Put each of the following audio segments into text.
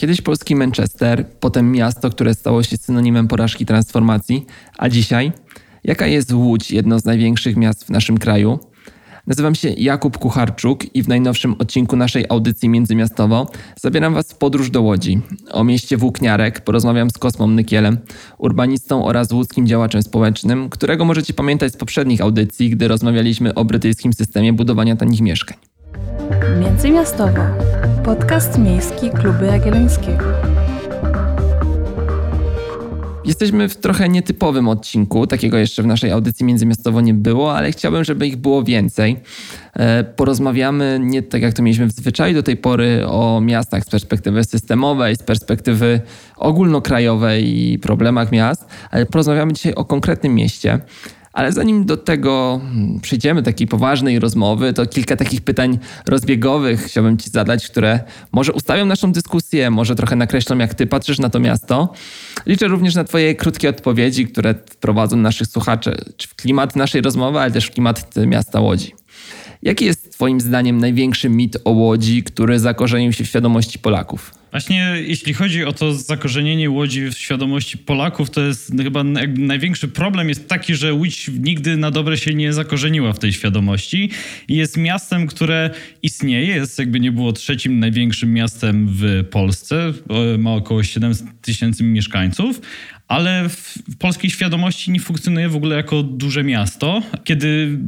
Kiedyś polski Manchester, potem miasto, które stało się synonimem porażki transformacji, a dzisiaj? Jaka jest Łódź, jedno z największych miast w naszym kraju? Nazywam się Jakub Kucharczuk i w najnowszym odcinku naszej audycji Międzymiastowo zabieram Was w podróż do Łodzi. O mieście Włókniarek porozmawiam z Kosmą Nykielem, urbanistą oraz łódzkim działaczem społecznym, którego możecie pamiętać z poprzednich audycji, gdy rozmawialiśmy o brytyjskim systemie budowania tanich mieszkań. Międzymiastowo. Podcast miejski Kluby Jagiellońskiego. Jesteśmy w trochę nietypowym odcinku, takiego jeszcze w naszej audycji międzymiastowo nie było, ale chciałbym, żeby ich było więcej. E, porozmawiamy nie tak jak to mieliśmy w zwyczaju do tej pory o miastach z perspektywy systemowej, z perspektywy ogólnokrajowej i problemach miast, ale porozmawiamy dzisiaj o konkretnym mieście ale zanim do tego przejdziemy, takiej poważnej rozmowy, to kilka takich pytań rozbiegowych chciałbym Ci zadać, które może ustawią naszą dyskusję, może trochę nakreślą, jak Ty patrzysz na to miasto. Liczę również na Twoje krótkie odpowiedzi, które wprowadzą naszych słuchaczy czy w klimat naszej rozmowy, ale też w klimat miasta Łodzi. Jaki jest Twoim zdaniem największy mit o Łodzi, który zakorzenił się w świadomości Polaków? Właśnie jeśli chodzi o to zakorzenienie Łodzi w świadomości Polaków, to jest chyba największy problem jest taki, że Łódź nigdy na dobre się nie zakorzeniła w tej świadomości. Jest miastem, które istnieje, jest jakby nie było trzecim największym miastem w Polsce, ma około 7 tysięcy mieszkańców, ale w polskiej świadomości nie funkcjonuje w ogóle jako duże miasto. Kiedy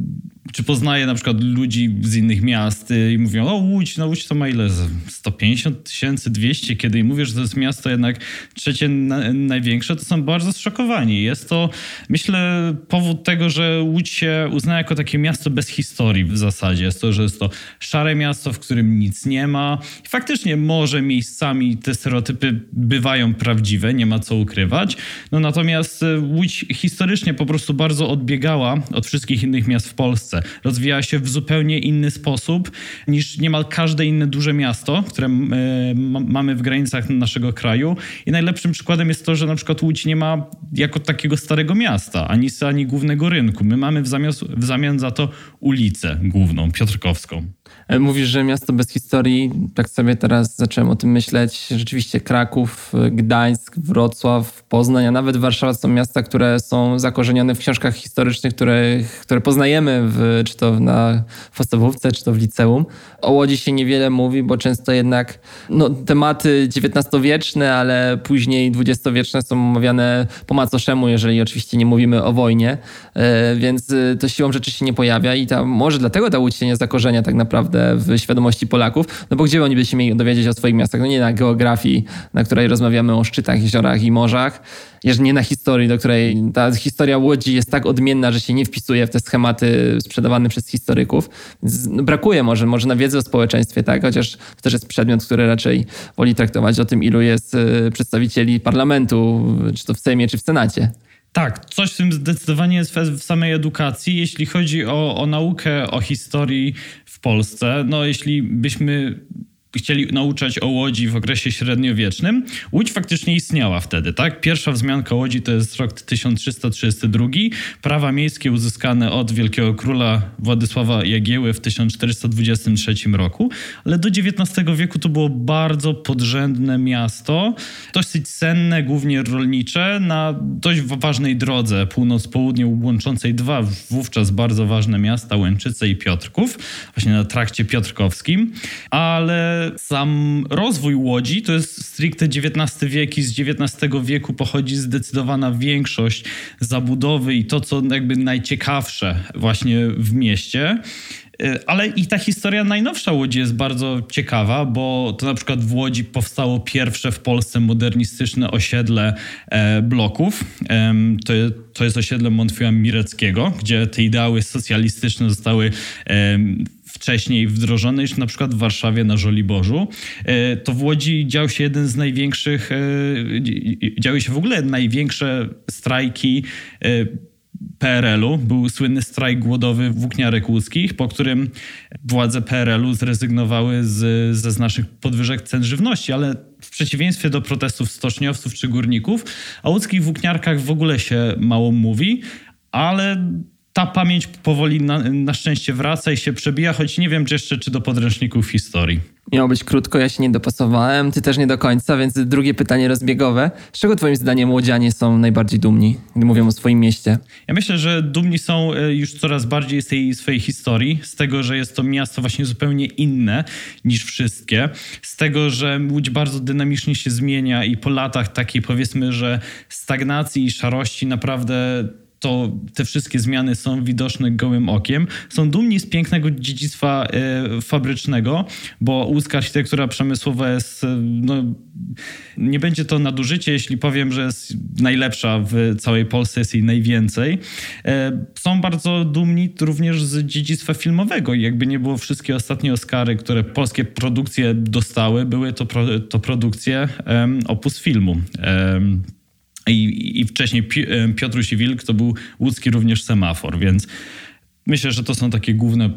czy poznaję na przykład ludzi z innych miast y, i mówią, o Łódź, no Łódź to ma ile? 150 tysięcy, 200. Kiedy im mówię, że to jest miasto jednak trzecie na, największe, to są bardzo zszokowani. Jest to, myślę, powód tego, że Łódź się uzna jako takie miasto bez historii w zasadzie. Jest to, że jest to szare miasto, w którym nic nie ma. I faktycznie może miejscami te stereotypy bywają prawdziwe, nie ma co ukrywać. No natomiast y, Łódź historycznie po prostu bardzo odbiegała od wszystkich innych miast w Polsce. Rozwija się w zupełnie inny sposób niż niemal każde inne duże miasto, które mamy w granicach naszego kraju. I najlepszym przykładem jest to, że na przykład Łódź nie ma jako takiego starego miasta, ani, ani głównego rynku. My mamy w w zamian za to ulicę główną, Piotrkowską. E, mówisz, że miasto bez historii. Tak sobie teraz zacząłem o tym myśleć. Rzeczywiście Kraków, e, Gdańsk, Wrocław, Poznań, a nawet Warszawa są miasta, które są zakorzenione w książkach historycznych, które, które poznajemy w, czy to na podstawówce, czy to w liceum. O Łodzi się niewiele mówi, bo często jednak no, tematy XIX-wieczne, ale później XX-wieczne są omawiane po macoszemu, jeżeli oczywiście nie mówimy o wojnie, więc to siłą rzeczy się nie pojawia i ta, może dlatego ta Łódź się nie zakorzenia tak naprawdę w świadomości Polaków, no bo gdzie oni by się mieli dowiedzieć o swoich miastach? No nie na geografii, na której rozmawiamy o szczytach, jeziorach i morzach, nie na historii, do której ta historia Łodzi jest tak odmienna, że się nie wpisuje w te schematy sprzedawane przez historyków. No brakuje może, może na wiedzy o społeczeństwie, tak? Chociaż to też jest przedmiot, który raczej woli traktować o tym, ilu jest y, przedstawicieli parlamentu, czy to w Sejmie, czy w Senacie. Tak, coś w tym zdecydowanie jest w samej edukacji. Jeśli chodzi o, o naukę o historii w Polsce, no jeśli byśmy chcieli nauczać o Łodzi w okresie średniowiecznym, Łódź faktycznie istniała wtedy, tak? Pierwsza wzmianka Łodzi to jest rok 1332, prawa miejskie uzyskane od wielkiego króla Władysława Jagieły w 1423 roku, ale do XIX wieku to było bardzo podrzędne miasto, dosyć senne, głównie rolnicze, na dość ważnej drodze. Północ-południe łączącej dwa wówczas bardzo ważne miasta, Łęczyce i Piotrków, właśnie na trakcie piotrkowskim, ale sam rozwój Łodzi to jest stricte XIX wiek i z XIX wieku pochodzi zdecydowana większość zabudowy i to, co jakby najciekawsze właśnie w mieście. E, ale i ta historia najnowsza Łodzi jest bardzo ciekawa, bo to na przykład w Łodzi powstało pierwsze w Polsce modernistyczne osiedle e, bloków. to, to jest osiedle Montfiła Mireckiego, gdzie te ideały socjalistyczne zostały wcześniej wdrożone już na przykład w Warszawie na Żoliborzu. E, to w Łodzi dział się jeden z największych, działy się w ogóle największe strajki PRL-u. Był słynny strajk głodowy włókniarek łódzkich, po którym władze PRL-u zrezygnowały z, ze znacznych podwyżek cen żywności, ale w przeciwieństwie do protestów stoczniowców czy górników, o łódzkich włókniarkach w ogóle się mało mówi, ale ta pamięć powoli na, na szczęście wraca i się przebija, choć nie wiem jeszcze, czy do podręczników historii. Miało być krótko, ja się nie dopasowałem, ty też nie do końca, więc drugie pytanie rozbiegowe. Z czego twoim zdaniem łodzianie są najbardziej dumni, gdy mówią o swoim mieście? Ja myślę, że dumni są e, już coraz bardziej z tej swojej historii, z tego, że jest to miasto właśnie zupełnie inne niż wszystkie, z tego, że Łódź bardzo dynamicznie się zmienia i po latach takiej powiedzmy, że stagnacji i szarości naprawdę to te wszystkie zmiany są widoczne gołym okiem. Są dumni z pięknego dziedzictwa e, fabrycznego, bo łódzka architektura przemysłowa jest, e, no, nie będzie to nadużycie, jeśli powiem, że jest najlepsza w całej Polsce, jest jej najwięcej. E, są bardzo dumni również z dziedzictwa filmowego. Jakby nie było wszystkie ostatnie Oscary, które polskie produkcje dostały, były to, pro, to produkcje um, opus filmu. I, i wcześniej Piotruś Wilk to był łódzki również semafor, więc Myślę, że to są takie główne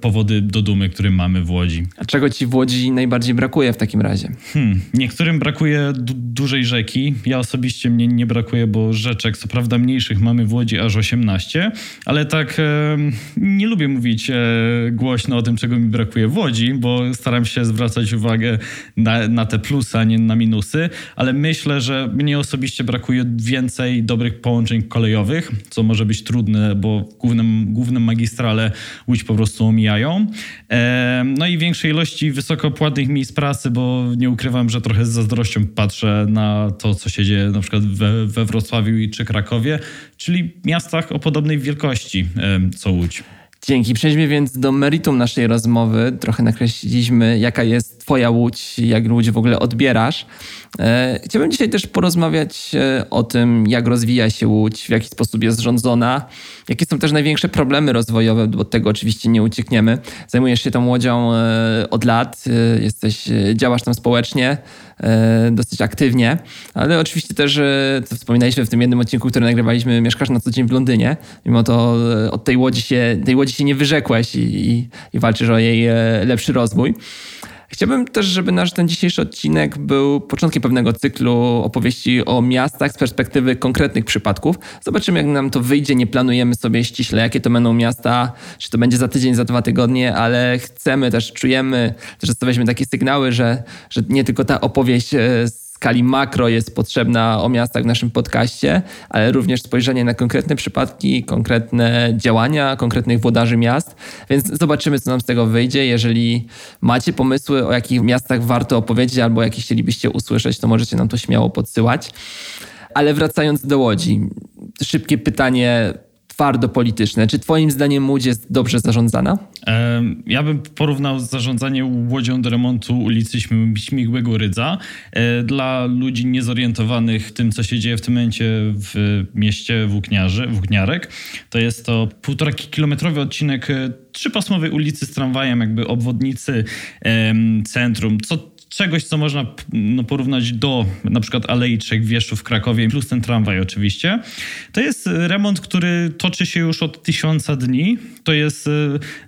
powody do dumy, które mamy w Łodzi. A czego ci w Łodzi najbardziej brakuje w takim razie? Hmm, niektórym brakuje du dużej rzeki. Ja osobiście mnie nie brakuje, bo rzeczek, co prawda mniejszych mamy w Łodzi aż 18, ale tak e, nie lubię mówić e, głośno o tym, czego mi brakuje w Łodzi, bo staram się zwracać uwagę na, na te plusy, a nie na minusy, ale myślę, że mnie osobiście brakuje więcej dobrych połączeń kolejowych, co może być trudne, bo głównym, głównym magistrale Łódź po prostu omijają. No i większej ilości wysokopłatnych miejsc pracy, bo nie ukrywam, że trochę z zazdrością patrzę na to, co się dzieje na przykład we, we Wrocławiu czy Krakowie, czyli miastach o podobnej wielkości co Łódź. Dzięki. Przejdźmy więc do meritum naszej rozmowy. Trochę nakreśliliśmy, jaka jest Twoja łódź, jak łódź w ogóle odbierasz. E, chciałbym dzisiaj też porozmawiać e, o tym, jak rozwija się łódź, w jaki sposób jest rządzona, jakie są też największe problemy rozwojowe, bo od tego oczywiście nie uciekniemy. Zajmujesz się tą łodzią e, od lat, jesteś, działasz tam społecznie dosyć aktywnie, ale oczywiście też, co wspominaliśmy w tym jednym odcinku, który nagrywaliśmy, mieszkasz na co dzień w Londynie. Mimo to od tej łodzi się, tej łodzi się nie wyrzekłeś i, i, i walczysz o jej lepszy rozwój. Chciałbym też, żeby nasz ten dzisiejszy odcinek był początkiem pewnego cyklu opowieści o miastach z perspektywy konkretnych przypadków. Zobaczymy, jak nam to wyjdzie. Nie planujemy sobie ściśle, jakie to będą miasta, czy to będzie za tydzień, za dwa tygodnie, ale chcemy też, czujemy, też zostawialiśmy takie sygnały, że, że nie tylko ta opowieść e, z skali makro jest potrzebna o miastach w naszym podcaście, ale również spojrzenie na konkretne przypadki, konkretne działania konkretnych włodarzy miast. Więc zobaczymy, co nam z tego wyjdzie. Jeżeli macie pomysły, o jakich miastach warto opowiedzieć albo jakie chcielibyście usłyszeć, to możecie nam to śmiało podsyłać. Ale wracając do Łodzi, szybkie pytanie twardo polityczne. Czy Twoim zdaniem Łódź jest dobrze zarządzana? Ja bym porównał zarządzanie łodzią do remontu ulicy Śmigłego Rydza. E, dla ludzi niezorientowanych tym, co się dzieje w tym momencie w mieście Włókniarzy, Włókniarek, to jest to półtora kilometrowy odcinek e, trzypasmowej ulicy z tramwajem, jakby obwodnicy centrum. Co czegoś, co można no, porównać do na przykład Alei Trzech Wieszów w Krakowie, plus ten tramwaj oczywiście. To jest remont, który toczy się już od tysiąca dni. To jest e,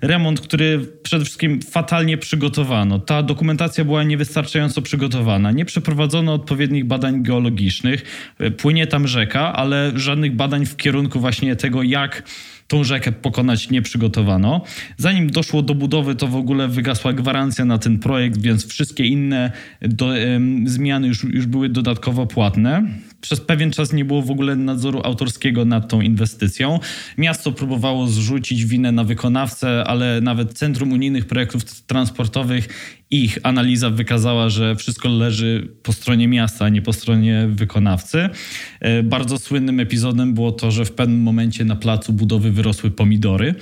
remont, który przede wszystkim fatalnie przygotowano. Ta dokumentacja była niewystarczająco przygotowana. Nie przeprowadzono odpowiednich badań geologicznych. E, płynie tam rzeka, ale żadnych badań w kierunku właśnie tego, jak tą rzekę pokonać nie przygotowano. Zanim doszło do budowy, to w ogóle wygasła gwarancja na ten projekt, więc wszystkie inne do, zmiany już, już były dodatkowo płatne. Przez pewien czas nie było w ogóle nadzoru autorskiego nad tą inwestycją. Miasto próbowało zrzucić winę na wykonawcę, ale nawet Centrum Unijnych Projektów Transportowych ich analiza wykazała, że wszystko leży po stronie miasta, a nie po stronie wykonawcy. E, bardzo słynnym epizodem było to, że w pewnym momencie na placu budowy wyrosły pomidory,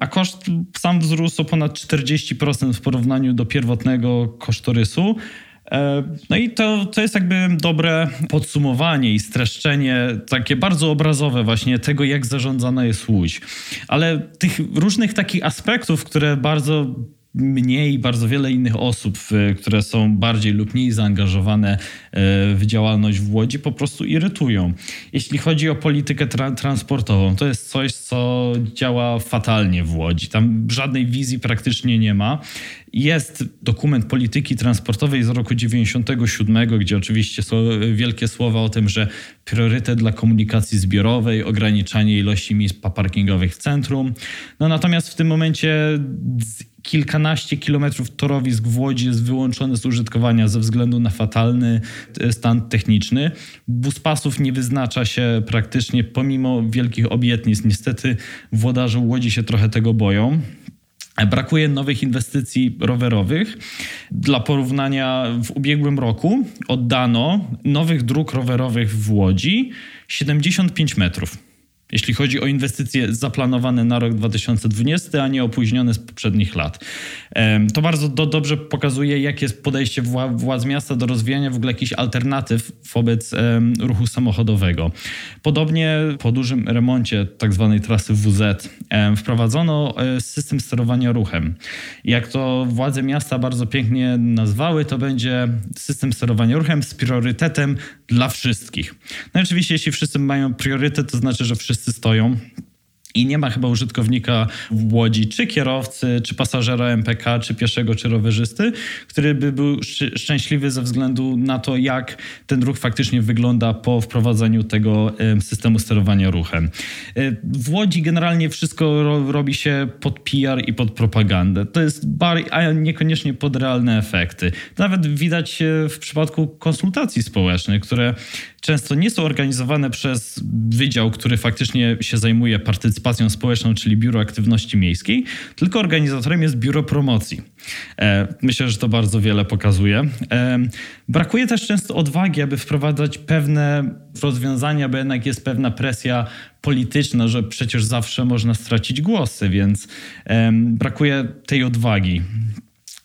a koszt sam wzrósł o ponad 40% w porównaniu do pierwotnego kosztorysu. E, no i to, to jest jakby dobre podsumowanie i streszczenie, takie bardzo obrazowe właśnie tego, jak zarządzana jest Łódź. Ale tych różnych takich aspektów, które bardzo mnie i bardzo wiele innych osób, które są bardziej lub mniej zaangażowane e, w działalność w Łodzi, po prostu irytują. Jeśli chodzi o politykę tra transportową, to jest coś, co działa fatalnie w Łodzi. Tam żadnej wizji praktycznie nie ma Jest dokument polityki transportowej z roku 97, gdzie oczywiście są wielkie słowa o tym, że priorytet dla komunikacji zbiorowej, ograniczanie ilości miejsc parkingowych w centrum. No natomiast w tym momencie kilkanaście kilometrów torowisk w Łodzi jest wyłączone z użytkowania ze względu na fatalny e, stan techniczny. Buspasów nie wyznacza się praktycznie pomimo wielkich obietnic. Niestety włodarze Łodzi się trochę tego boją. Brakuje nowych inwestycji rowerowych. Dla porównania, w ubiegłym roku oddano nowych dróg rowerowych w Łodzi 75 metrów jeśli chodzi o inwestycje zaplanowane na rok 2020, a nie opóźnione z poprzednich lat. To bardzo do, dobrze pokazuje, jakie jest podejście władz miasta do rozwijania w ogóle jakichś alternatyw wobec ruchu samochodowego. Podobnie po dużym remoncie tzw. Tak trasy WZ wprowadzono e, system sterowania ruchem. Jak to władze miasta bardzo pięknie nazwały, to będzie system sterowania ruchem z priorytetem dla wszystkich. No i oczywiście, jeśli wszyscy mają priorytet, to znaczy, że wszyscy stoją i nie ma chyba użytkownika w Łodzi, czy kierowcy, czy pasażera MPK, czy pieszego, czy rowerzysty, który by był szczęśliwy ze względu na to, jak ten ruch faktycznie wygląda po wprowadzeniu tego systemu sterowania ruchem. E, w Łodzi generalnie wszystko robi się pod PR i pod propagandę. To jest a niekoniecznie pod realne efekty. Nawet widać w przypadku konsultacji społecznych, które często nie są organizowane przez wydział, który faktycznie się zajmuje partycypacją społeczną, czyli Biuro Aktywności Miejskiej, tylko organizatorem jest Biuro Promocji. E, myślę, że to bardzo wiele pokazuje. E, brakuje też często odwagi, aby wprowadzać pewne rozwiązania, bo jednak jest pewna presja polityczna, że przecież zawsze można stracić głosy, więc brakuje tej odwagi.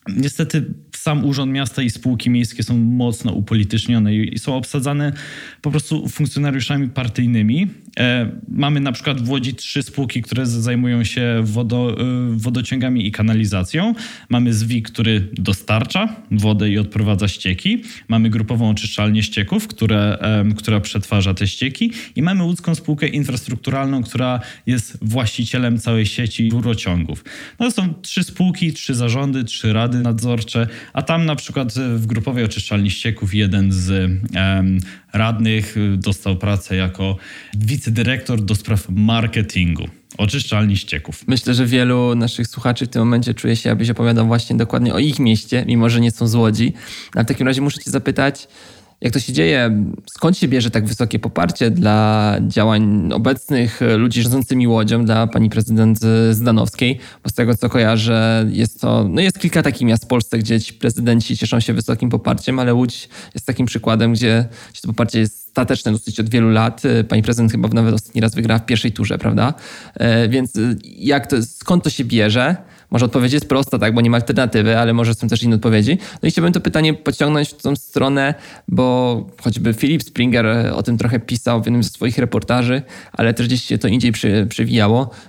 Niestety sam Urząd Miasta i spółki miejskie są mocno upolitycznione i są obsadzane po prostu funkcjonariuszami partyjnymi. E, mamy na przykład w Łodzi trzy spółki, które zajmują się wodo, e, wodociągami i kanalizacją. Mamy ZWIK, który dostarcza wodę i odprowadza ścieki. Mamy grupową oczyszczalnię ścieków, które, która przetwarza te ścieki. I mamy łódzką spółkę infrastrukturalną, która jest właścicielem całej sieci rurociągów. No to są trzy spółki, trzy zarządy, trzy rady nadzorcze, a tam na przykład w grupowej oczyszczalni ścieków jeden z um, radnych dostał pracę jako wicedyrektor do spraw marketingu oczyszczalni ścieków. Myślę, że wielu naszych słuchaczy w tym momencie czuje się, abyś opowiadał właśnie dokładnie o ich mieście, mimo że nie są z Łodzi. Ale w takim razie muszę cię zapytać, jak to się dzieje? Skąd się bierze tak wysokie poparcie dla działań obecnych ludzi rządzącymi Łodzią, dla pani prezydent Zdanowskiej? Bo z tego co kojarzę, jest to, no jest kilka takich miast w Polsce, gdzie ci prezydenci cieszą się wysokim poparciem, ale Łódź jest takim przykładem, gdzie, to poparcie jest stateczne dosyć od wielu lat. Pani prezydent chyba nawet ostatni raz wygrała w pierwszej turze, prawda? E, więc jak to, skąd to się bierze? Może odpowiedź jest prosta, tak, bo nie ma alternatywy, ale może są też inne odpowiedzi. No i chciałbym to pytanie pociągnąć w tą stronę, bo choćby Philip Springer o tym trochę pisał w jednym ze swoich reportaży, ale też gdzieś się to indziej przy,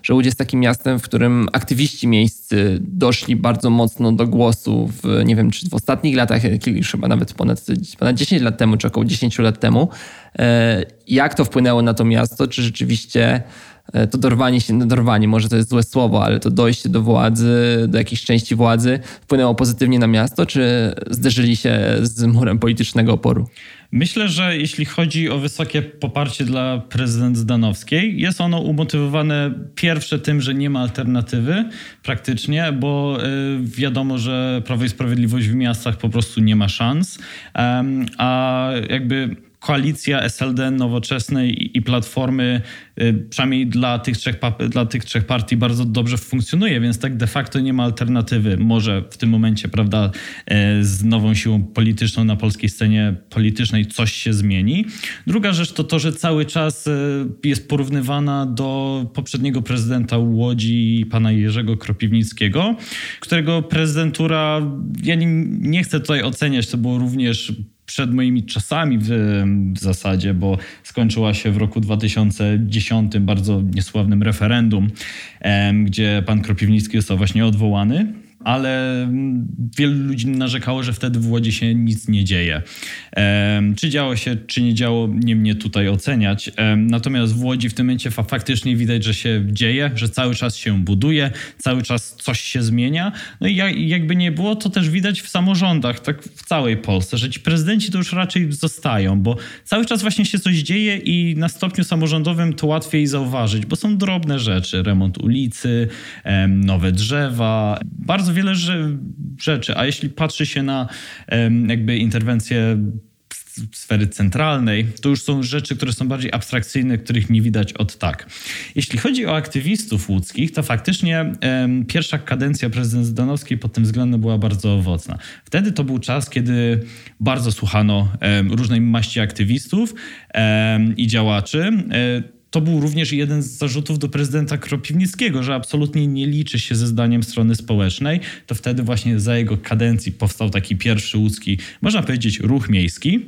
że Łódź jest takim miastem, w którym aktywiści miejscy doszli bardzo mocno do głosu w, nie wiem, czy w ostatnich latach, już chyba nawet ponad, ponad 10 lat temu, czy około 10 lat temu. E, jak to wpłynęło na to miasto? Czy rzeczywiście E, to dorwanie się, no dorwanie, może to jest złe słowo, ale to dojście do władzy, do jakiejś części władzy wpłynęło pozytywnie na miasto, czy zderzyli się z murem politycznego oporu? Myślę, że jeśli chodzi o wysokie poparcie dla prezydent Zdanowskiej, jest ono umotywowane pierwsze tym, że nie ma alternatywy praktycznie, bo y, wiadomo, że Prawo i Sprawiedliwość w miastach po prostu nie ma szans, a jakby koalicja SLD Nowoczesnej i Platformy, y, przynajmniej dla tych, trzech, dla tych trzech partii, bardzo dobrze funkcjonuje, więc tak de facto nie ma alternatywy. Może w tym momencie, prawda, y, z nową siłą polityczną na polskiej scenie politycznej coś się zmieni. Druga rzecz to to, że cały czas y, jest porównywana do poprzedniego prezydenta Łodzi, pana Jerzego Kropiwnickiego, którego prezydentura, ja nie, nie chcę tutaj oceniać, to było również przed moimi czasami w, w, zasadzie, bo skończyła się w roku 2010 bardzo niesławnym referendum, gdzie pan Kropiwnicki został właśnie odwołany. Ale wielu ludzi narzekało, że wtedy w Łodzi się nic nie dzieje. Czy działo się, czy nie działo, nie mnie tutaj oceniać. Natomiast w Łodzi w tym momencie faktycznie widać, że się dzieje, że cały czas się buduje, cały czas coś się zmienia. No i jakby nie było, to też widać w samorządach, tak w całej Polsce, że ci prezydenci to już raczej zostają, bo cały czas właśnie się coś dzieje i na stopniu samorządowym to łatwiej zauważyć, bo są drobne rzeczy, remont ulicy, nowe drzewa, bardzo wiele rzeczy. A jeśli patrzy się na jakby interwencje sfery centralnej, to już są rzeczy, które są bardziej abstrakcyjne, których nie widać od tak. Jeśli chodzi o aktywistów łódzkich, to faktycznie pierwsza kadencja prezydent Zdanowskiej pod tym względem była bardzo owocna. Wtedy to był czas, kiedy bardzo słuchano różnej maści aktywistów i działaczy. E, to był również jeden z zarzutów do prezydenta Kropiwnickiego, że absolutnie nie liczy się ze zdaniem strony społecznej. To wtedy właśnie za jego kadencji powstał taki pierwszy łódzki, można powiedzieć, ruch miejski.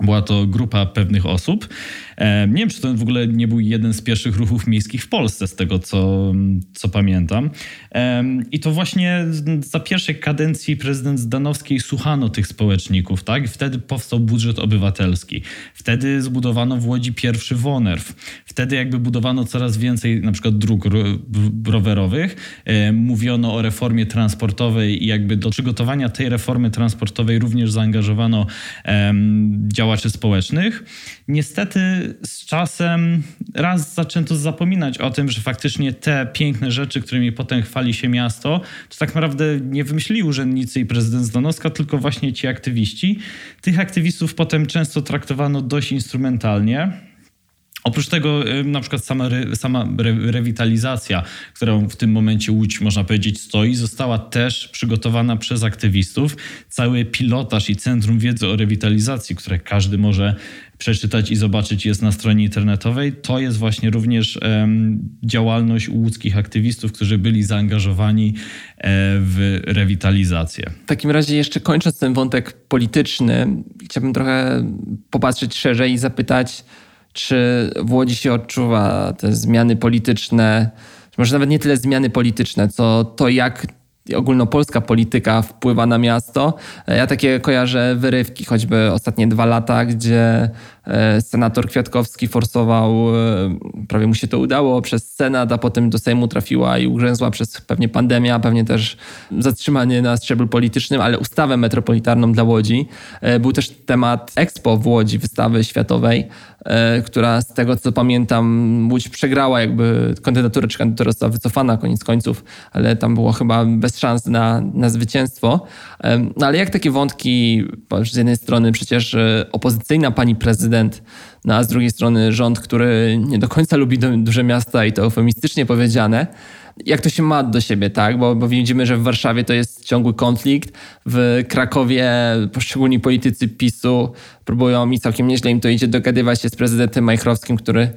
Była to grupa pewnych osób. E, nie wiem, czy to w ogóle nie był jeden z pierwszych ruchów miejskich w Polsce, z tego co, co pamiętam. E, I to właśnie za pierwszej kadencji prezydent Zdanowskiej słuchano tych społeczników, tak? Wtedy powstał budżet obywatelski. Wtedy zbudowano w Łodzi pierwszy WONERW. Wtedy jakby budowano coraz więcej na przykład dróg rowerowych. E, mówiono o reformie transportowej i jakby do przygotowania tej reformy transportowej również zaangażowano działaczy społecznych. Niestety z czasem raz zaczęto zapominać o tym, że faktycznie te piękne rzeczy, którymi potem chwali się miasto, to tak naprawdę nie wymyślili urzędnicy i prezydent Zdanowska, tylko właśnie ci aktywiści. Tych aktywistów potem często traktowano dość instrumentalnie. Oprócz tego na przykład sama, re, sama re, rewitalizacja, którą w tym momencie Łódź, można powiedzieć, stoi, została też przygotowana przez aktywistów. Cały pilotaż i Centrum Wiedzy o Rewitalizacji, które każdy może przeczytać i zobaczyć jest na stronie internetowej. To jest właśnie również działalność łódzkich aktywistów, którzy byli zaangażowani e, w rewitalizację. W takim razie jeszcze kończąc ten wątek polityczny, chciałbym trochę popatrzeć szerzej i zapytać, czy w Łodzi się odczuwa te zmiany polityczne, może nawet nie tyle zmiany polityczne, co to, jak ogólnopolska polityka wpływa na miasto. Ja takie kojarzę wyrywki, choćby ostatnie dwa lata, gdzie E, senator Kwiatkowski forsował, e, prawie mu się to udało przez Senat, a potem do Sejmu trafiła i ugrzęzła przez pewnie pandemia, pewnie też zatrzymanie na szczeblu politycznym, ale ustawę metropolitarną dla Łodzi. E, był też temat Expo w Łodzi, wystawy światowej, która z tego co pamiętam Łódź przegrała jakby kandydaturę, czy kandydatura została wycofana koniec końców, ale tam było chyba bez szans na, na zwycięstwo. No ale jak takie wątki, z jednej strony przecież opozycyjna pani prezydent prezydent, no a z drugiej strony rząd, który nie do końca lubi duże miasta i to eufemistycznie powiedziane. Jak to się ma do siebie, tak? Bo, bo widzimy, że w Warszawie to jest ciągły konflikt. W Krakowie poszczególni politycy PiSu próbują i całkiem nieźle im to idzie dogadywać się z prezydentem Majchrowskim, który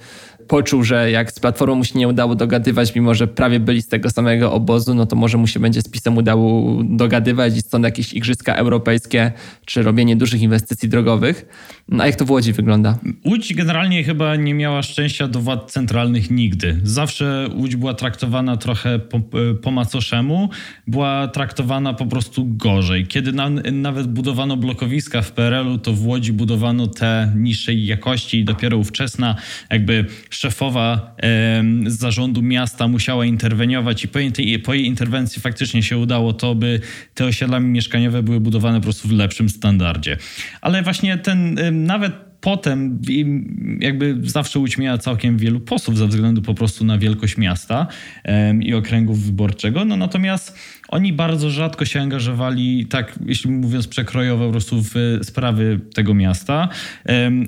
poczuł, że jak z Platformą mu się nie udało dogadywać, mimo że prawie byli z tego samego obozu, no to może mu się będzie z PiSem udało dogadywać i stąd jakieś igrzyska europejskie, czy robienie dużych inwestycji drogowych. No, a jak to w Łodzi wygląda? Łódź generalnie chyba nie miała szczęścia do władz centralnych nigdy. Zawsze Łódź była traktowana trochę po, po macoszemu, była traktowana po prostu gorzej. Kiedy na, nawet budowano blokowiska w PRL-u, to w Łodzi budowano te niższej jakości i dopiero ówczesna jakby szefowa zarządu miasta musiała interweniować i po po jej interwencji faktycznie się udało to, by te osiedla mieszkaniowe były budowane po prostu w lepszym standardzie. Ale właśnie ten nawet potem jakby zawsze Łódź miała całkiem wielu posłów ze względu po prostu na wielkość miasta i okręgów wyborczego. No natomiast oni bardzo rzadko się angażowali, tak jeśli mówiąc przekrojowo, po prostu w sprawy tego miasta,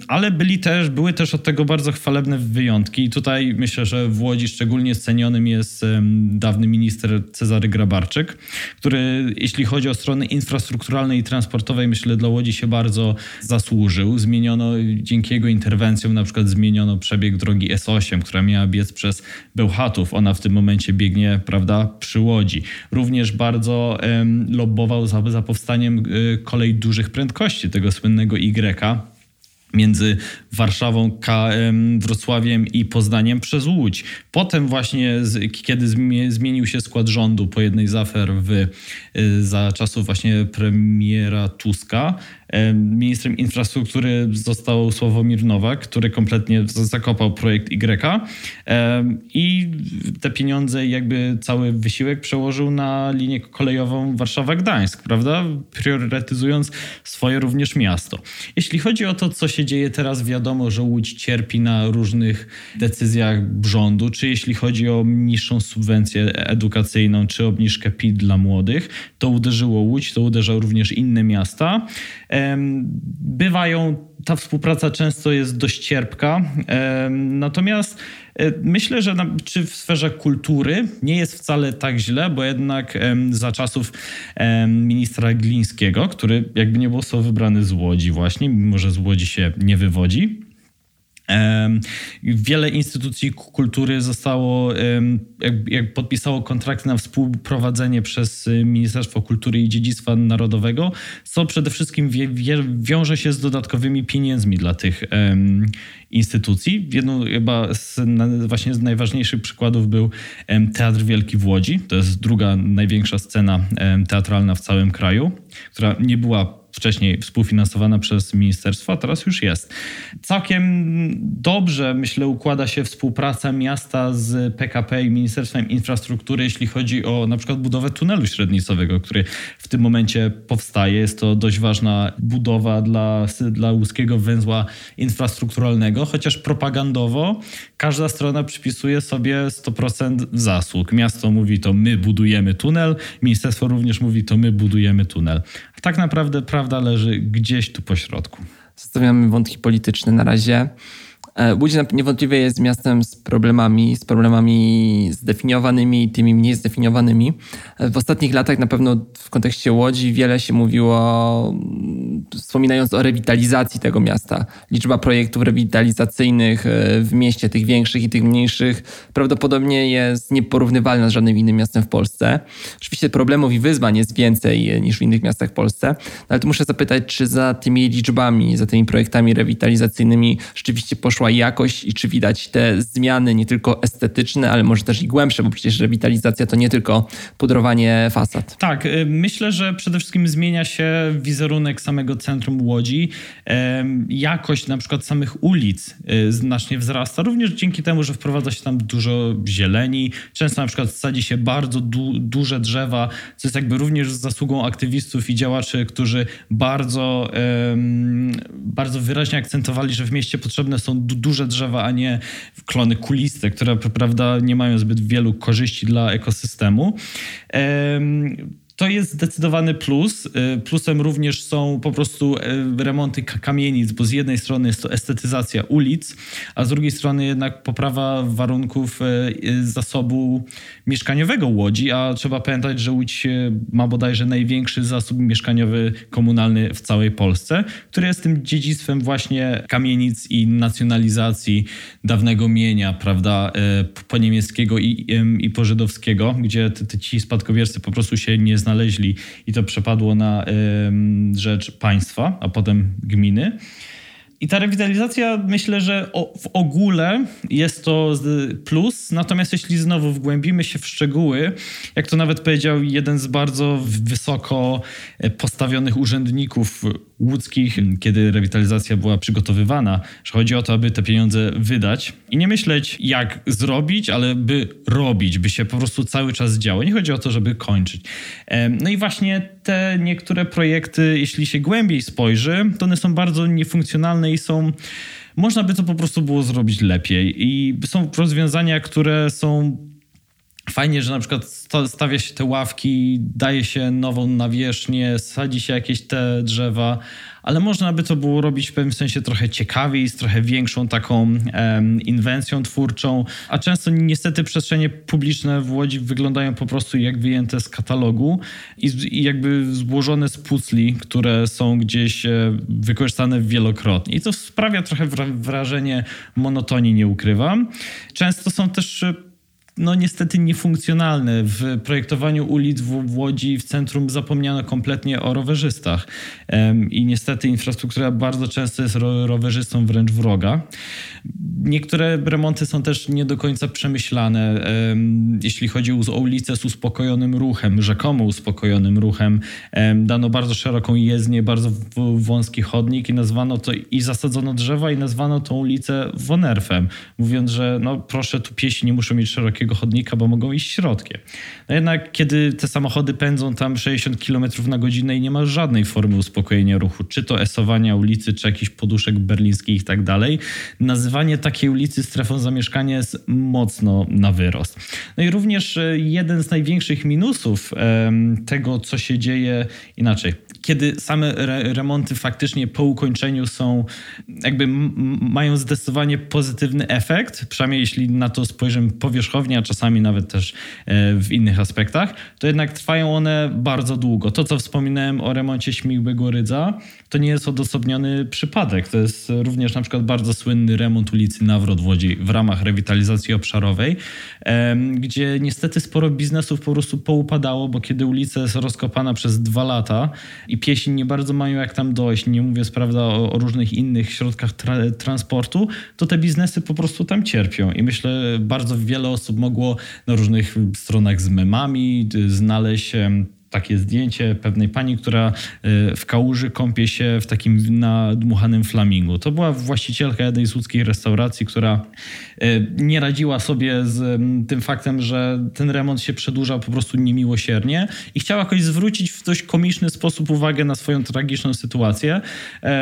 ale byli też, były też od tego bardzo chwalebne wyjątki. I tutaj myślę, że w Łodzi szczególnie scenionym jest dawny minister Cezary Grabarczyk, który jeśli chodzi o strony infrastrukturalnej i transportowej, myślę, dla Łodzi się bardzo zasłużył. Zmieniono dzięki jego interwencjom, na przykład zmieniono przebieg drogi S8, która miała biec przez Bełchatów. Ona w tym momencie biegnie, prawda, przy Łodzi. Również też bardzo lobbował za, za powstaniem y, kolei dużych prędkości, tego słynnego Y. między Warszawą, Wrocławiem i Poznaniem przez Łódź. Potem właśnie, kiedy zmienił się skład rządu po jednej z afer w, y, za czasów właśnie premiera Tuska, ministrem infrastruktury został Sławomir Nowak, który kompletnie zakopał projekt Y i te pieniądze, jakby cały wysiłek przełożył na linię kolejową Warszawa-Gdańsk, prawda? Priorytetyzując swoje również miasto. Jeśli chodzi o to, co się dzieje teraz, wiadomo, że Łódź cierpi na różnych decyzjach rządu, czy jeśli chodzi o niższą subwencję edukacyjną, czy obniżkę PIT dla młodych, to uderzyło Łódź, to uderzało również inne miasta. Bywają, ta współpraca często jest dość cierpka, natomiast e, myślę, że czy w sferze kultury nie jest wcale tak źle, bo jednak za czasów ministra Glińskiego, który jakby nie został wybrany z Łodzi właśnie, mimo że z Łodzi się nie wywodzi, Wiele instytucji kultury zostało, jak, podpisało kontrakty na współprowadzenie przez y, Ministerstwo Kultury i Dziedzictwa Narodowego, co przede wszystkim wiąże się z dodatkowymi pieniędzmi dla tych instytucji. Jedną chyba z, właśnie z najważniejszych przykładów był Teatr Wielki w Łodzi. To jest druga największa scena teatralna w całym kraju, która nie była wcześniej współfinansowana przez ministerstwo, a teraz już jest. Całkiem dobrze, myślę, układa się współpraca miasta z PKP i Ministerstwem Infrastruktury, jeśli chodzi o na przykład budowę tunelu średnicowego, który w tym momencie powstaje. Jest to dość ważna budowa dla, dla łuskiego węzła infrastrukturalnego, chociaż propagandowo każda strona przypisuje sobie 100% zasług. Miasto mówi to my budujemy tunel, ministerstwo również mówi to my budujemy tunel. Tak naprawdę prawda leży gdzieś tu po środku. Zostawiamy wątki polityczne na razie. E, Łódź niewątpliwie jest miastem z problemami, z problemami zdefiniowanymi i tymi mniej zdefiniowanymi. E, w ostatnich latach na pewno w kontekście Łodzi wiele się mówiło, mm, wspominając o rewitalizacji tego miasta. Liczba projektów rewitalizacyjnych e, w mieście, tych większych i tych mniejszych, prawdopodobnie jest nieporównywalna z żadnym innym miastem w Polsce. Oczywiście problemów i wyzwań jest więcej niż w innych miastach w Polsce, no ale tu muszę zapytać, czy za tymi liczbami, za tymi projektami rewitalizacyjnymi rzeczywiście poszła jakość i czy widać te zmiany nie tylko estetyczne, ale może też i głębsze, bo przecież rewitalizacja to nie tylko pudrowanie fasad. Tak, y, myślę, że przede wszystkim zmienia się wizerunek samego centrum Łodzi. Jakość na przykład samych ulic y, znacznie wzrasta, również dzięki temu, że wprowadza się tam dużo zieleni. Często na przykład sadzi się bardzo du duże drzewa, co jest jakby również zasługą aktywistów i działaczy, którzy bardzo, bardzo wyraźnie akcentowali, że w mieście potrzebne są duże drzewa, a nie klony kuliste, które prawda nie mają zbyt wielu korzyści dla ekosystemu. To jest zdecydowany plus. Y, plusem również są po prostu y, remonty kamienic, bo z jednej strony jest to estetyzacja ulic, a z drugiej strony jednak poprawa warunków y, zasobu mieszkaniowego Łodzi, a trzeba pamiętać, że Łódź ma bodajże największy zasób mieszkaniowy komunalny w całej Polsce, który jest tym dziedzictwem właśnie kamienic i nacjonalizacji dawnego mienia, prawda, po-niemieckiego i, i po-żydowskiego, gdzie ci spadkobiercy po prostu się nie znaleźli i to przepadło na rzecz państwa, a potem gminy. I ta rewitalizacja myślę, że w ogóle jest to plus, natomiast jeśli znowu wgłębimy się w szczegóły, jak to nawet powiedział jeden z bardzo wysoko e, postawionych urzędników łódzkich, kiedy rewitalizacja była przygotowywana, że chodzi o to, aby te pieniądze wydać i nie myśleć jak zrobić, ale by robić, by się po prostu cały czas działo. Nie chodzi o to, żeby kończyć. No i właśnie te niektóre projekty, jeśli się głębiej spojrzy, to one są bardzo niefunkcjonalne i są można by to po prostu było zrobić lepiej. I są rozwiązania, które są Fajnie, że na przykład stawia się te ławki, daje się nową nawierzchnię, sadzi się jakieś te drzewa, ale można by to było robić w pewnym sensie trochę ciekawiej, z trochę większą taką um, inwencją twórczą, a często niestety przestrzenie publiczne w Łodzi wyglądają po prostu jak wyjęte z katalogu i, i jakby złożone z pucli, które są gdzieś e, wykorzystane wielokrotnie. I to sprawia trochę wrażenie monotonii, nie ukrywam. Często są też no niestety niefunkcjonalne. W projektowaniu ulic w, Łodzi w centrum zapomniano kompletnie o rowerzystach. I niestety infrastruktura bardzo często jest ro, rowerzystom wręcz wroga. Niektóre remonty są też nie do końca przemyślane. Jeśli chodzi o ulicę z uspokojonym ruchem, rzekomo uspokojonym ruchem, dano bardzo szeroką jezdnię, bardzo wąski chodnik i nazwano to i zasadzono drzewa i nazwano tą ulicę Wonerfem, mówiąc, że no proszę, tu piesi nie muszą mieć szerokiego chodnika, bo mogą iść środkiem. No jednak kiedy te samochody pędzą tam 60 km na godzinę i nie ma żadnej formy uspokojenia ruchu, czy to esowania ulicy, czy jakichś poduszek berlińskich i tak dalej, nazywanie takiej ulicy strefą zamieszkania jest mocno na wyrost. No i również e, jeden z największych minusów tego, co się dzieje inaczej kiedy same re remonty faktycznie po ukończeniu są, jakby mają zdecydowanie pozytywny efekt, przynajmniej jeśli na to spojrzymy powierzchownie, a czasami nawet też e, w innych aspektach, to jednak trwają one bardzo długo. To, co wspominałem o remoncie Śmigłego Rydza, to nie jest odosobniony przypadek. To jest również na przykład bardzo słynny remont ulicy Nawrot w Łodzi w ramach rewitalizacji obszarowej, gdzie niestety sporo biznesów po prostu poupadało, bo kiedy ulica jest rozkopana przez dwa lata i piesi nie bardzo mają jak tam dojść, nie mówię prawda o, o różnych innych środkach tra transportu, to te biznesy po prostu tam cierpią. I myślę, bardzo wiele osób mogło na różnych stronach z memami znaleźć takie zdjęcie pewnej pani, która e, w kałuży kąpie się w takim nadmuchanym flamingu. To była właścicielka jednej z restauracji, która e, nie radziła sobie z tym faktem, że ten remont się przedłużał po prostu niemiłosiernie i chciała jakoś zwrócić w dość komiczny sposób uwagę na swoją tragiczną sytuację.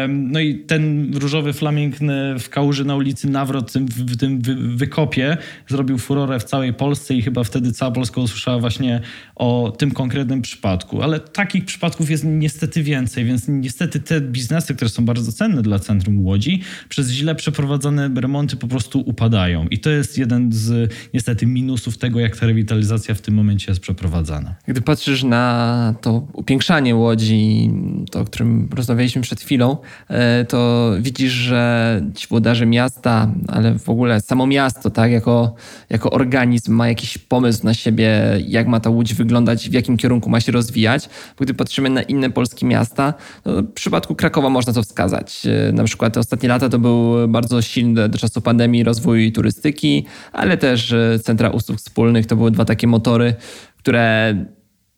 No i ten różowy flaming w kałuży na ulicy Nawrot w tym wykopie zrobił furorę w całej Polsce i chyba wtedy cała Polska usłyszała właśnie o tym konkretnym przypadku przypadku, ale takich przypadków jest niestety więcej, więc niestety te biznesy, które są bardzo cenne dla centrum Łodzi, przez źle przeprowadzone remonty po prostu upadają. I to jest jeden z niestety minusów tego, jak ta rewitalizacja w tym momencie jest przeprowadzana. Gdy patrzysz na to upiększanie Łodzi, to o którym rozmawialiśmy przed chwilą, e, to widzisz, że ci włodarze miasta, ale w ogóle samo miasto, tak, jako, jako organizm ma jakiś pomysł na siebie, jak ma ta Łódź wyglądać, w jakim kierunku ma się rozwijać. Bo gdy patrzymy na inne polskie miasta, no w przypadku Krakowa można to wskazać. E, na przykład te ostatnie lata to był bardzo silny do czasu pandemii rozwój turystyki, ale też e, centra usług wspólnych to były dwa takie motory, które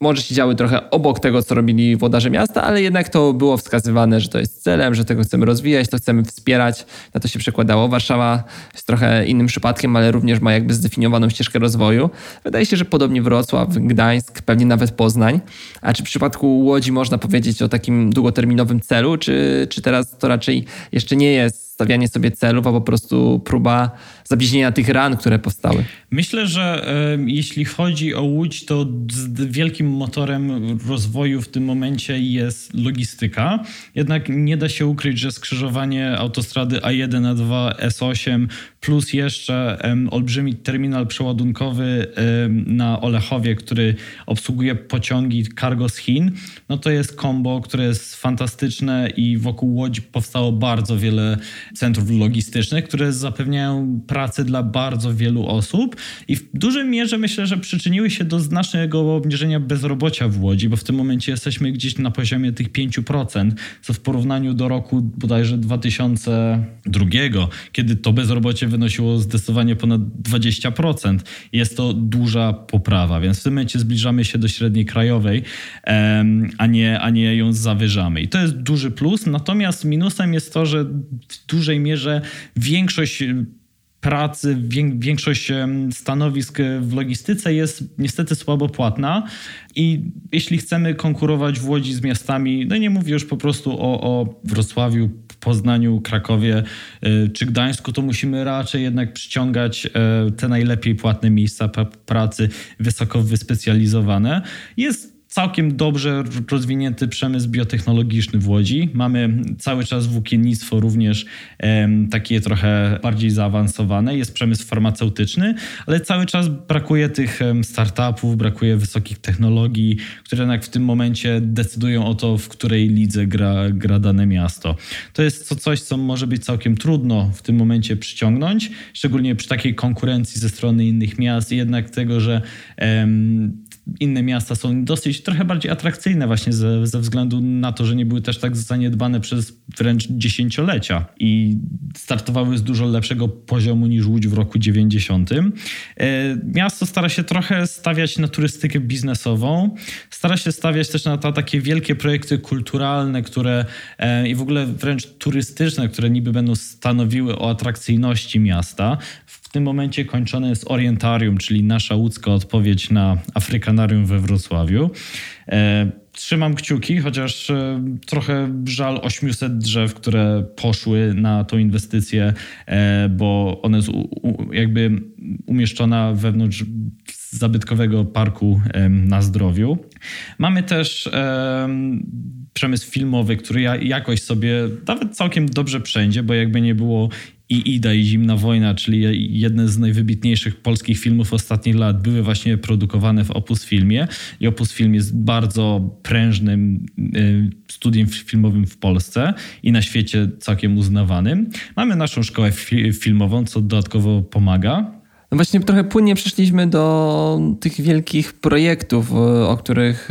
może się działy trochę obok tego, co robili włodarze miasta, ale jednak to było wskazywane, że to jest celem, że tego chcemy rozwijać, to chcemy wspierać. Na to się przekładało. Warszawa jest trochę innym przypadkiem, ale również ma jakby zdefiniowaną ścieżkę rozwoju. Wydaje się, że podobnie Wrocław, Gdańsk, pewnie nawet Poznań. A czy w przypadku Łodzi można powiedzieć o takim długoterminowym celu, czy, czy teraz to raczej jeszcze nie jest stawianie sobie celów, a po prostu próba zabliźnienia tych ran, które powstały. Myślę, że jeśli chodzi o Łódź, to wielkim motorem rozwoju w tym momencie jest logistyka. Jednak nie da się ukryć, że skrzyżowanie autostrady A1, A2, S8 plus jeszcze olbrzymi terminal przeładunkowy na Olechowie, który obsługuje pociągi cargo z Chin, no to jest kombo, które jest fantastyczne i wokół Łodzi powstało bardzo wiele centrów logistycznych, które zapewniają pracę dla bardzo wielu osób i w dużej mierze myślę, że przyczyniły się do znacznego obniżenia bezrobocia w Łodzi, bo w tym momencie jesteśmy gdzieś na poziomie tych 5%, co w porównaniu do roku bodajże 2002, kiedy to bezrobocie wynosiło zdecydowanie ponad 20%. Jest to duża poprawa, więc w tym momencie zbliżamy się do średniej krajowej, a nie, a nie ją zawyżamy. I to jest duży plus, natomiast minusem jest to, że w dużej mierze większość pracy, większość stanowisk w logistyce jest niestety słabo płatna i jeśli chcemy konkurować w Łodzi z miastami, no nie mówię już po prostu o, o Wrocławiu, Poznaniu, Krakowie y, czy Gdańsku, to musimy raczej jednak przyciągać e, te najlepiej płatne miejsca pracy, wysoko wyspecjalizowane. Jest całkiem dobrze rozwinięty przemysł biotechnologiczny w Łodzi. Mamy cały czas włókiennictwo również takie trochę bardziej zaawansowane. Jest przemysł farmaceutyczny, ale cały czas brakuje tych startupów, brakuje wysokich technologii, które jednak w tym momencie decydują o to, w której lidze gra, gra dane miasto. To jest to coś, co może być całkiem trudno w tym momencie przyciągnąć, szczególnie przy takiej konkurencji ze strony innych miast i jednak tego, że inne miasta są dosyć trochę bardziej atrakcyjne właśnie ze, ze względu na to, że nie były też tak zaniedbane przez wręcz dziesięciolecia i startowały z dużo lepszego poziomu niż Łódź w roku 90. E, miasto stara się trochę stawiać na turystykę biznesową, stara się stawiać też na to, takie wielkie projekty kulturalne, które e, i w ogóle wręcz turystyczne, które niby będą stanowiły o atrakcyjności miasta. W tym momencie kończone jest Orientarium, czyli nasza łódzka odpowiedź na Afrykanarium we Wrocławiu. E, trzymam kciuki, chociaż e, trochę żal 800 drzew, które poszły na tą inwestycję, e, bo ona jest jakby umieszczona wewnątrz zabytkowego parku na zdrowiu. Mamy też przemysł filmowy, który jakoś sobie nawet całkiem dobrze przędzie, bo jakby nie było i Ida i Zimna Wojna, czyli jedne z najwybitniejszych polskich filmów ostatnich lat, były właśnie produkowane w Opus Filmie. I Opus Film jest bardzo prężnym y, studiem filmowym w Polsce i na świecie całkiem uznawanym. Mamy naszą szkołę filmową, co dodatkowo pomaga. No właśnie trochę płynnie przeszliśmy do tych wielkich projektów, o których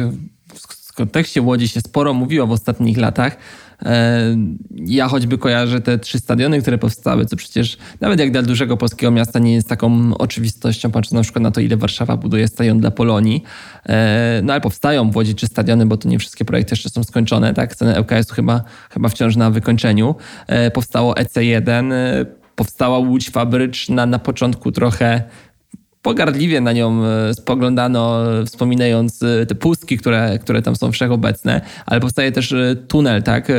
w kontekście Łodzi się sporo mówiło w ostatnich latach. E, ja choćby kojarzę te trzy stadiony, które powstały, co przecież nawet jak dla dużego polskiego miasta nie jest taką oczywistością, patrząc na przykład na to, ile Warszawa buduje stadion dla Polonii. E, no ale powstają w Łodzi trzy stadiony, bo to nie wszystkie projekty jeszcze są skończone, tak? Sceny LKS-u chyba, chyba wciąż na wykończeniu. E, powstało EC1, powstała Łódź Fabryczna na początku trochę pogardliwie na nią e, spoglądano, wspominając e, te pustki, które, które tam są wszechobecne, ale powstaje też e, tunel, tak,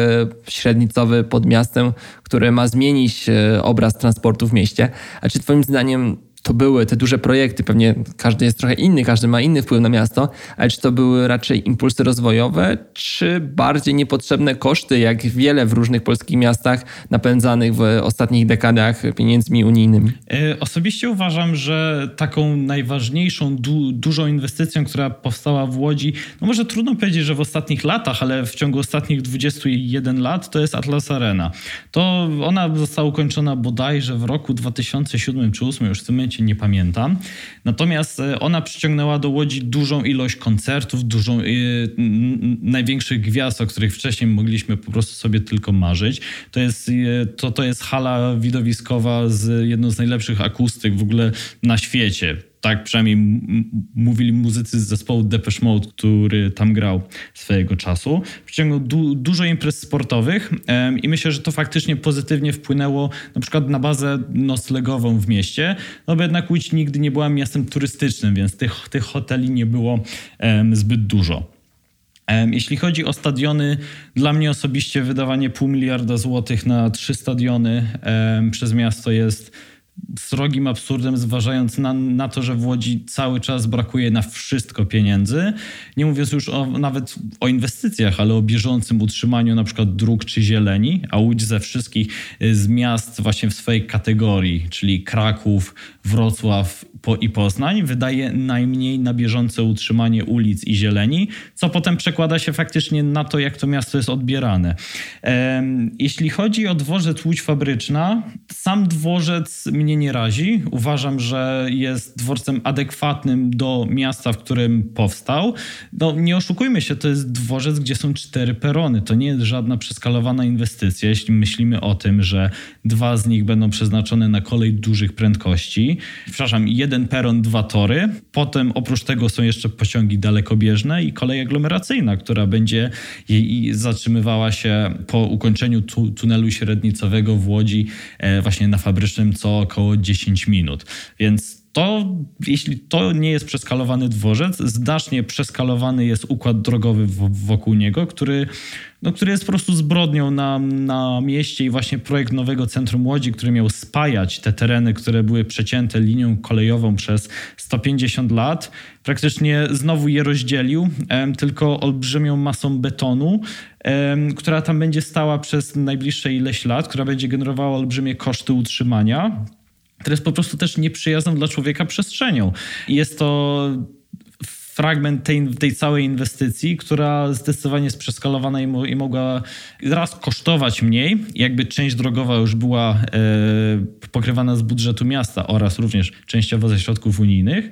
średnicowy pod miastem, który ma zmienić obraz transportu w mieście. A czy twoim zdaniem to były te duże projekty, pewnie każdy jest trochę inny, każdy ma inny wpływ na miasto, ale czy to były raczej impulsy rozwojowe, czy bardziej niepotrzebne koszty, jak wiele w różnych polskich miastach napędzanych w ostatnich dekadach pieniędzmi unijnymi? E, osobiście uważam, że taką najważniejszą, du dużą inwestycją, która powstała w Łodzi, no może trudno powiedzieć, że w ostatnich latach, ale w ciągu ostatnich 21 lat, to jest Atlas Arena. To ona została ukończona bodajże w roku 2007 czy 2008, już w tym nie pamiętam. Natomiast e, ona przyciągnęła do Łodzi dużą ilość koncertów, dużą, yy, największych gwiazd, o których wcześniej mogliśmy po prostu sobie tylko marzyć. To jest, yy, to, to jest hala widowiskowa z jedną z najlepszych akustyk w ogóle na świecie tak przynajmniej mówili muzycy z zespołu Depeche Mode, który tam grał swojego czasu. Przyciągnął du dużo imprez sportowych um, i myślę, że to faktycznie pozytywnie wpłynęło na przykład na bazę noclegową w mieście, no bo jednak Łódź nigdy nie była miastem turystycznym, więc tych, tych hoteli nie było um, zbyt dużo. Jeśli chodzi o stadiony, dla mnie osobiście wydawanie pół miliarda złotych na trzy stadiony przez miasto jest srogim absurdem, zważając na, na to, że w Łodzi cały czas brakuje na wszystko pieniędzy. Nie mówiąc już o, nawet o inwestycjach, ale o bieżącym utrzymaniu na przykład dróg czy zieleni, a Łódź ze wszystkich y, z miast właśnie w swojej kategorii, czyli Kraków, Wrocław po, i Poznań, wydaje najmniej na bieżące utrzymanie ulic i zieleni, co potem przekłada się faktycznie na to, jak to miasto jest odbierane. Jeśli chodzi o dworzec Łódź Fabryczna, sam dworzec mnie nie razi. Uważam, że jest dworcem adekwatnym do miasta, w którym powstał. No, nie oszukujmy się, to jest dworzec, gdzie są cztery perony. To nie jest żadna przeskalowana inwestycja, jeśli myślimy o tym, że dwa z nich będą przeznaczone na kolej dużych prędkości. Przepraszam, jeden peron, dwa tory. Potem oprócz tego są jeszcze pociągi dalekobieżne i kolej aglomeracyjna, która będzie jej zatrzymywała się po ukończeniu tu, tunelu średnicowego w Łodzi e, właśnie na fabrycznym co około 10 minut. Więc to, jeśli to nie jest przeskalowany dworzec, znacznie przeskalowany jest układ drogowy wokół niego, który, no, który jest po prostu zbrodnią na, na mieście i właśnie projekt nowego centrum Łodzi, który miał spajać te tereny, które były przecięte linią kolejową przez 150 lat, praktycznie znowu je rozdzielił, tylko olbrzymią masą betonu, która tam będzie stała przez najbliższe ileś lat, która będzie generowała olbrzymie koszty utrzymania która jest po prostu też nieprzyjazną dla człowieka przestrzenią. Jest to fragment tej, tej całej inwestycji, która zdecydowanie jest przeskalowana i, mo, i mogła raz kosztować mniej, jakby część drogowa już była e, pokrywana z budżetu miasta oraz również częściowo ze środków unijnych.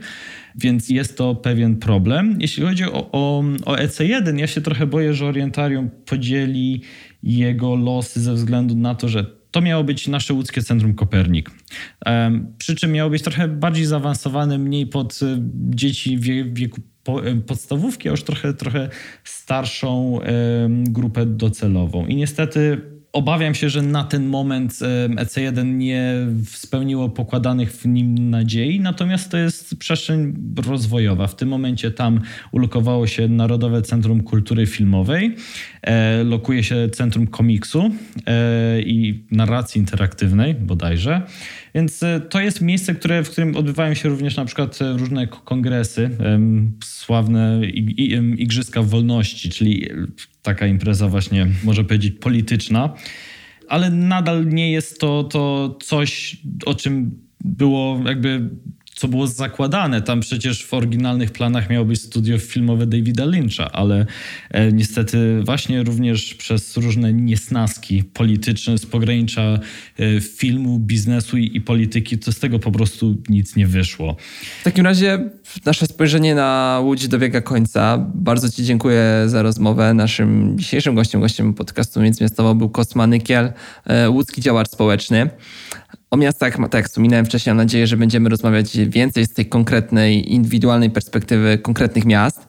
Więc jest to pewien problem. Jeśli chodzi o, o, o EC1, ja się trochę boję, że Orientarium podzieli jego losy ze względu na to, że to miało być nasze łódzkie Centrum Kopernik. Przy czym miało być trochę bardziej zaawansowane, mniej pod e, dzieci w wieku e, podstawówki, a już trochę, trochę starszą grupę docelową. I niestety Obawiam się, że na ten moment EC1 nie spełniło pokładanych w nim nadziei, natomiast to jest przestrzeń rozwojowa. W tym momencie tam ulokowało się Narodowe Centrum Kultury Filmowej, e, lokuje się Centrum Komiksu e, i Narracji Interaktywnej bodajże. Więc e, to jest miejsce, które, w którym odbywają się również na przykład różne kongresy, sławne Igrzyska Wolności, czyli taka impreza właśnie, może powiedzieć, polityczna, ale nadal nie jest to, to coś, o czym było jakby co było zakładane. Tam przecież w oryginalnych planach miało być studio filmowe Davida Lyncha, ale e, niestety właśnie również przez różne niesnaski polityczne z pogranicza e, filmu, biznesu i, i, polityki, to z tego po prostu nic nie wyszło. W takim razie nasze spojrzenie na Łódź dobiega końca. Bardzo Ci dziękuję za rozmowę. Naszym dzisiejszym gościem, gościem podcastu Międzymiastowo był Kosmanykiel, e, łódzki działacz społeczny. O miastach, tak jak wspominałem wcześniej, mam nadzieję, że będziemy rozmawiać więcej z tej konkretnej, indywidualnej perspektywy konkretnych miast.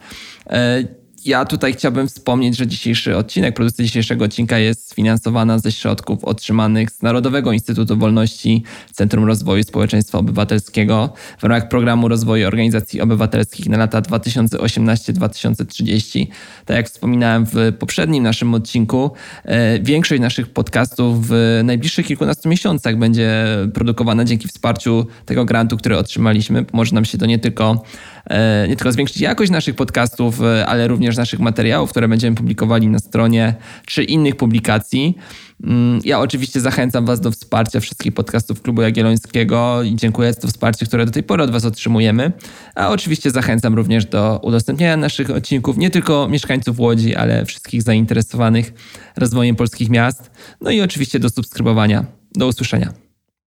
Ja tutaj chciałbym wspomnieć, że dzisiejszy odcinek, produkcja dzisiejszego odcinka jest sfinansowana ze środków otrzymanych z Narodowego Instytutu Wolności Centrum Rozwoju Społeczeństwa Obywatelskiego w ramach programu rozwoju organizacji obywatelskich na lata 2018-2030. Tak jak wspominałem w poprzednim naszym odcinku, e, większość naszych podcastów w najbliższych kilkunastu miesiącach będzie produkowana dzięki wsparciu tego grantu, który otrzymaliśmy. Pomoże nam się to nie tylko nie tylko zwiększyć jakość naszych podcastów, e, ale również naszych materiałów, które będziemy publikowali na stronie, czy innych publikacji. Mm, ja oczywiście zachęcam Was do wsparcia wszystkich podcastów Klubu Jagiellońskiego i dziękuję za to wsparcie, które do tej pory od Was otrzymujemy. A oczywiście zachęcam również do udostępniania naszych odcinków nie tylko mieszkańców Łodzi, ale wszystkich zainteresowanych rozwojem polskich miast. No i oczywiście do subskrybowania. Do usłyszenia.